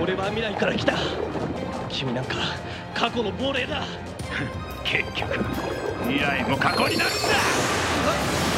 俺は未来から来た。君なんか過去の亡霊だ。結局未来も過去になるんだ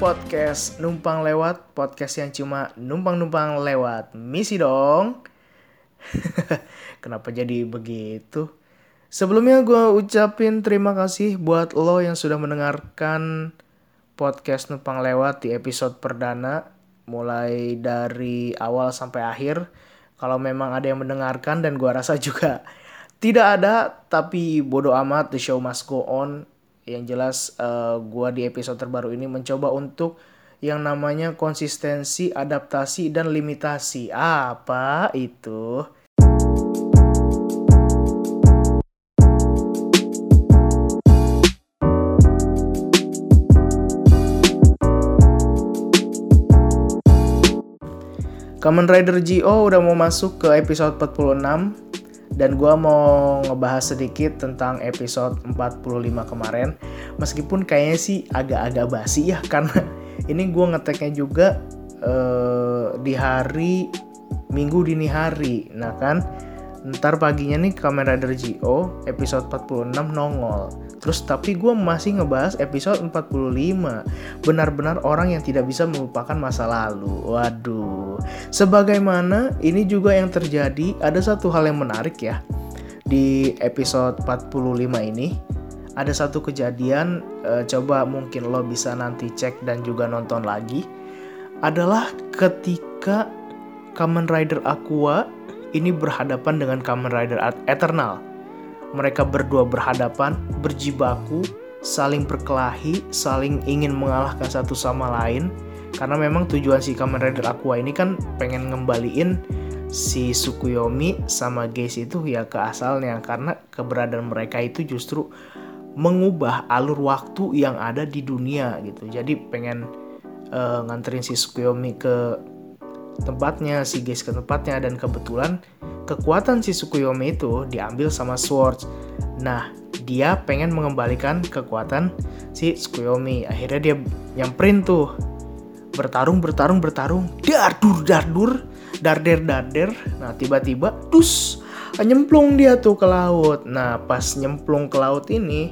podcast Numpang Lewat Podcast yang cuma numpang-numpang lewat. Misi dong. Kenapa jadi begitu? Sebelumnya gue ucapin terima kasih buat lo yang sudah mendengarkan podcast Numpang Lewat di episode perdana Mulai dari awal sampai akhir. Kalau memang ada yang mendengarkan dan gue rasa juga tidak ada Tapi bodo amat, the show must go on yang jelas eh, gua di episode terbaru ini mencoba untuk yang namanya konsistensi, adaptasi, dan limitasi. Apa itu? Kamen Rider GO udah mau masuk ke episode 46 dan gua mau ngebahas sedikit tentang episode 45 kemarin. Meskipun kayaknya sih agak-agak basi ya karena ini gua ngeteknya juga eh, di hari Minggu dini hari. Nah kan ntar paginya nih Kamen Rider GO episode 46 nongol. Terus tapi gue masih ngebahas episode 45 Benar-benar orang yang tidak bisa melupakan masa lalu. Waduh. Sebagaimana ini juga yang terjadi Ada satu hal yang menarik ya. Di episode 45 ini Ada satu kejadian eh, Coba mungkin lo bisa nanti cek dan juga nonton lagi. Adalah ketika Kamen Rider Aqua ini berhadapan dengan Kamen Rider Eternal mereka berdua berhadapan, berjibaku, saling berkelahi, saling ingin mengalahkan satu sama lain. Karena memang tujuan si Kamen Rider Aqua ini kan pengen ngembaliin si Sukuyomi sama Geis itu ya ke asalnya karena keberadaan mereka itu justru mengubah alur waktu yang ada di dunia gitu. Jadi pengen uh, nganterin si Sukuyomi ke tempatnya, si Geis ke tempatnya dan kebetulan kekuatan si Sukuyomi itu diambil sama Swords. Nah, dia pengen mengembalikan kekuatan si Sukuyomi. Akhirnya dia nyamperin tuh. Bertarung, bertarung, bertarung. Dardur, dardur. Darder, darder. Nah, tiba-tiba, dus. Nyemplung dia tuh ke laut. Nah, pas nyemplung ke laut ini,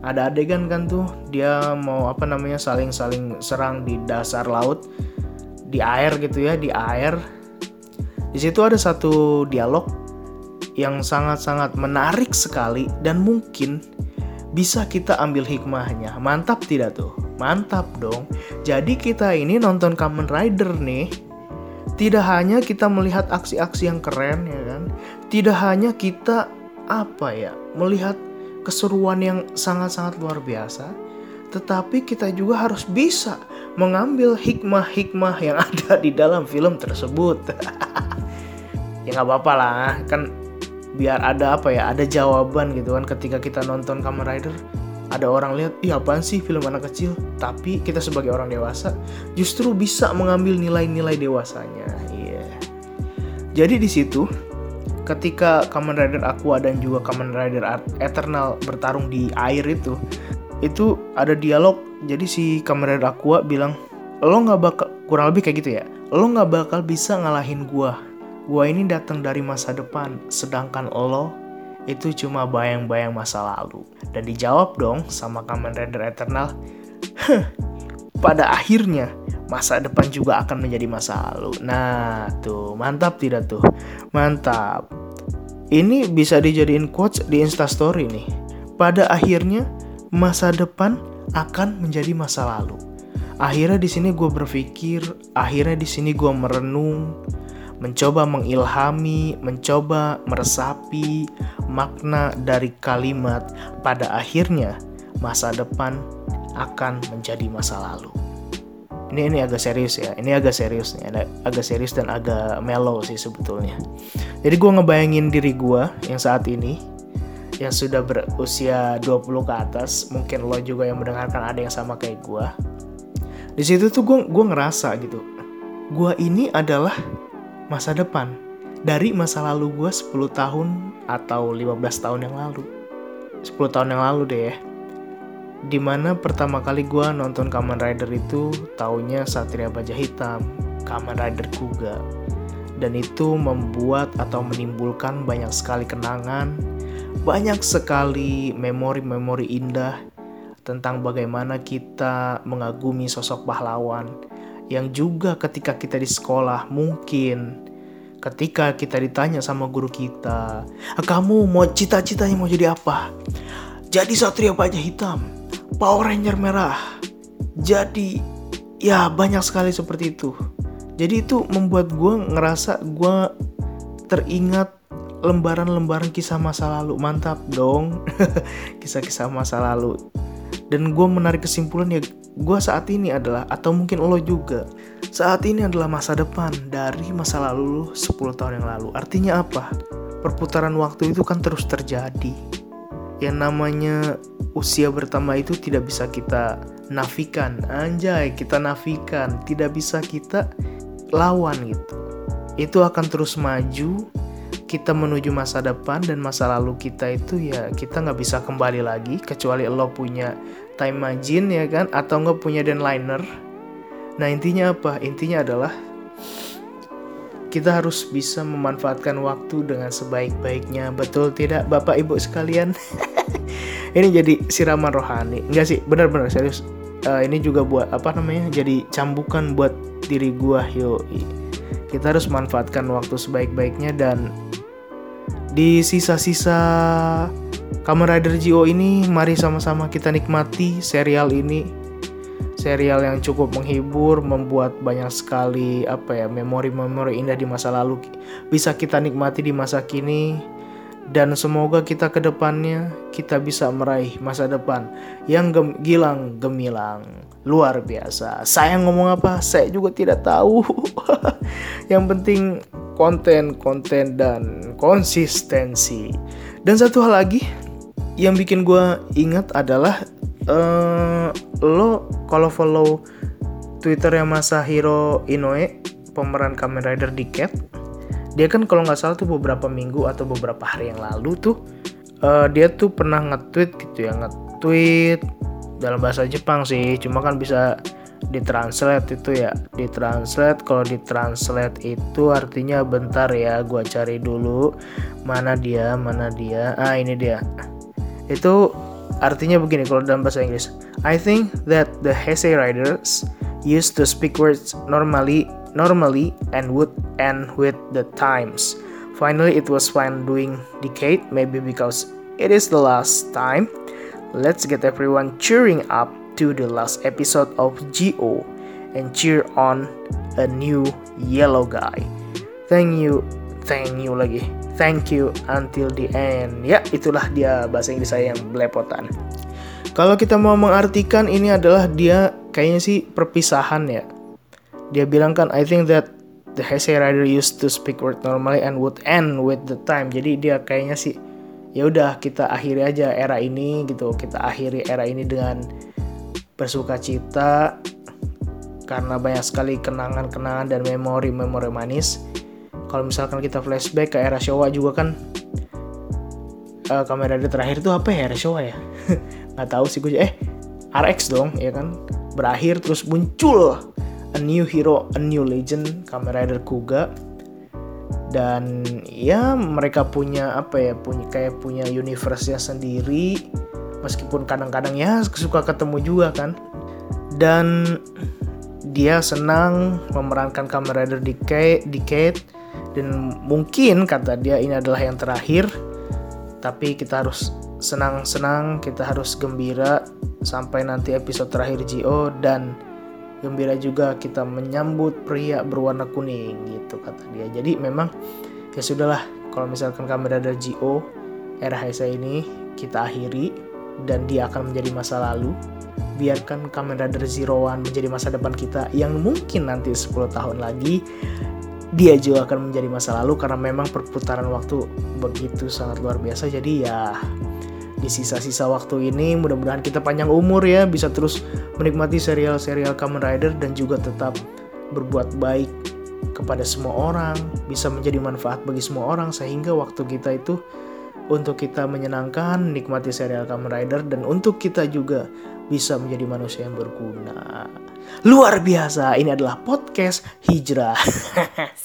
ada adegan kan tuh. Dia mau apa namanya saling-saling serang di dasar laut. Di air gitu ya, di air di situ ada satu dialog yang sangat-sangat menarik sekali dan mungkin bisa kita ambil hikmahnya. Mantap tidak tuh? Mantap dong. Jadi kita ini nonton Kamen Rider nih. Tidak hanya kita melihat aksi-aksi yang keren ya kan. Tidak hanya kita apa ya, melihat keseruan yang sangat-sangat luar biasa, tetapi kita juga harus bisa mengambil hikmah-hikmah yang ada di dalam film tersebut. ya nggak apa-apa lah. Kan biar ada apa ya ada jawaban gitu kan. Ketika kita nonton Kamen Rider ada orang lihat ih apaan sih film anak kecil? Tapi kita sebagai orang dewasa justru bisa mengambil nilai-nilai dewasanya. Iya. Yeah. jadi di situ ketika Kamen Rider Aqua dan juga Kamen Rider Eternal bertarung di air itu itu ada dialog. Jadi si Kamen Rider Aqua bilang lo nggak bakal kurang lebih kayak gitu ya lo nggak bakal bisa ngalahin gua Gua ini datang dari masa depan, sedangkan lo itu cuma bayang-bayang masa lalu. Dan dijawab dong sama Kamen Rider Eternal, pada akhirnya masa depan juga akan menjadi masa lalu. Nah, tuh mantap tidak tuh? Mantap. Ini bisa dijadiin quotes di Instastory nih. Pada akhirnya masa depan akan menjadi masa lalu. Akhirnya di sini gue berpikir, akhirnya di sini gue merenung, mencoba mengilhami, mencoba meresapi makna dari kalimat pada akhirnya masa depan akan menjadi masa lalu. ini ini agak serius ya ini agak serius nih agak serius dan agak mellow sih sebetulnya. Jadi gue ngebayangin diri gue yang saat ini yang sudah berusia 20 ke atas mungkin lo juga yang mendengarkan ada yang sama kayak gue di situ tuh gue gue ngerasa gitu. Gue ini adalah masa depan. Dari masa lalu gue 10 tahun atau 15 tahun yang lalu. 10 tahun yang lalu deh ya. Di mana pertama kali gue nonton Kamen Rider itu taunya Satria Baja Hitam, Kamen Rider Kuga. Dan itu membuat atau menimbulkan banyak sekali kenangan, banyak sekali memori-memori indah tentang bagaimana kita mengagumi sosok pahlawan yang juga ketika kita di sekolah mungkin ketika kita ditanya sama guru kita, kamu mau cita-citanya mau jadi apa? Jadi Satria Baja Hitam Power Ranger merah. Jadi ya banyak sekali seperti itu. Jadi itu membuat gue ngerasa gue teringat lembaran-lembaran kisah masa lalu. Mantap dong, kisah-kisah masa lalu. Dan gue menarik kesimpulan ya gue saat ini adalah atau mungkin lo juga saat ini adalah masa depan dari masa lalu 10 tahun yang lalu. Artinya apa? Perputaran waktu itu kan terus terjadi. Yang namanya usia bertambah itu tidak bisa kita nafikan anjay kita nafikan tidak bisa kita lawan gitu itu akan terus maju kita menuju masa depan dan masa lalu kita itu ya kita nggak bisa kembali lagi kecuali lo punya time machine ya kan atau nggak punya liner nah intinya apa? Intinya adalah kita harus bisa memanfaatkan waktu dengan sebaik-baiknya. Betul tidak bapak ibu sekalian? Ini jadi siraman rohani. Enggak sih benar-benar serius. Uh, ini juga buat apa namanya jadi cambukan buat diri gua yo kita harus manfaatkan waktu sebaik-baiknya dan di sisa-sisa Kamen Rider ini mari sama-sama kita nikmati serial ini. Serial yang cukup menghibur membuat banyak sekali apa ya memori-memori indah di masa lalu. Bisa kita nikmati di masa kini dan semoga kita ke depannya kita bisa meraih masa depan yang gem gilang gemilang luar biasa. Saya ngomong apa? Saya juga tidak tahu. yang penting konten, konten dan konsistensi. Dan satu hal lagi yang bikin gue ingat adalah uh, lo kalau follow Twitternya Masahiro Inoue pemeran Kamen Rider di Cat dia kan kalau nggak salah tuh beberapa minggu atau beberapa hari yang lalu tuh uh, dia tuh pernah nge-tweet gitu ya nge-tweet dalam bahasa Jepang sih cuma kan bisa ditranslate itu ya. Ditranslate kalau ditranslate itu artinya bentar ya gua cari dulu mana dia mana dia. Ah ini dia. Itu artinya begini kalau dalam bahasa Inggris. I think that the Heisei riders used to speak words normally normally and would end with the times. Finally, it was fine doing decade, maybe because it is the last time. Let's get everyone cheering up to the last episode of GO and cheer on a new yellow guy. Thank you, thank you lagi. Thank you until the end. Ya, itulah dia bahasa Inggris saya yang belepotan. Kalau kita mau mengartikan ini adalah dia kayaknya sih perpisahan ya dia bilang kan I think that the Heisei Rider used to speak word normally and would end with the time. Jadi dia kayaknya sih ya udah kita akhiri aja era ini gitu. Kita akhiri era ini dengan bersuka cita karena banyak sekali kenangan-kenangan dan memori-memori manis. Kalau misalkan kita flashback ke era Showa juga kan uh, kamera terakhir tuh apa ya era Showa ya? Nggak tahu sih gue eh RX dong ya kan? Berakhir terus muncul a new hero, a new legend, Kamen Rider Kuga. Dan ya mereka punya apa ya, punya kayak punya universe-nya sendiri. Meskipun kadang-kadang ya suka ketemu juga kan. Dan dia senang memerankan Kamen Rider Decade, Decade dan mungkin kata dia ini adalah yang terakhir. Tapi kita harus senang-senang, kita harus gembira sampai nanti episode terakhir GO dan gembira juga kita menyambut pria berwarna kuning gitu kata dia. Jadi memang ya sudahlah. Kalau misalkan kami ada GO era Heisa ini kita akhiri. Dan dia akan menjadi masa lalu. Biarkan Kamen Rider Zero One menjadi masa depan kita yang mungkin nanti 10 tahun lagi dia juga akan menjadi masa lalu. Karena memang perputaran waktu begitu sangat luar biasa. Jadi ya di sisa-sisa waktu ini. Mudah-mudahan kita panjang umur ya bisa terus menikmati serial-serial Kamen Rider dan juga tetap berbuat baik kepada semua orang bisa menjadi manfaat bagi semua orang sehingga waktu kita itu untuk kita menyenangkan nikmati serial Kamen Rider dan untuk kita juga bisa menjadi manusia yang berguna. Luar biasa ini adalah podcast hijrah.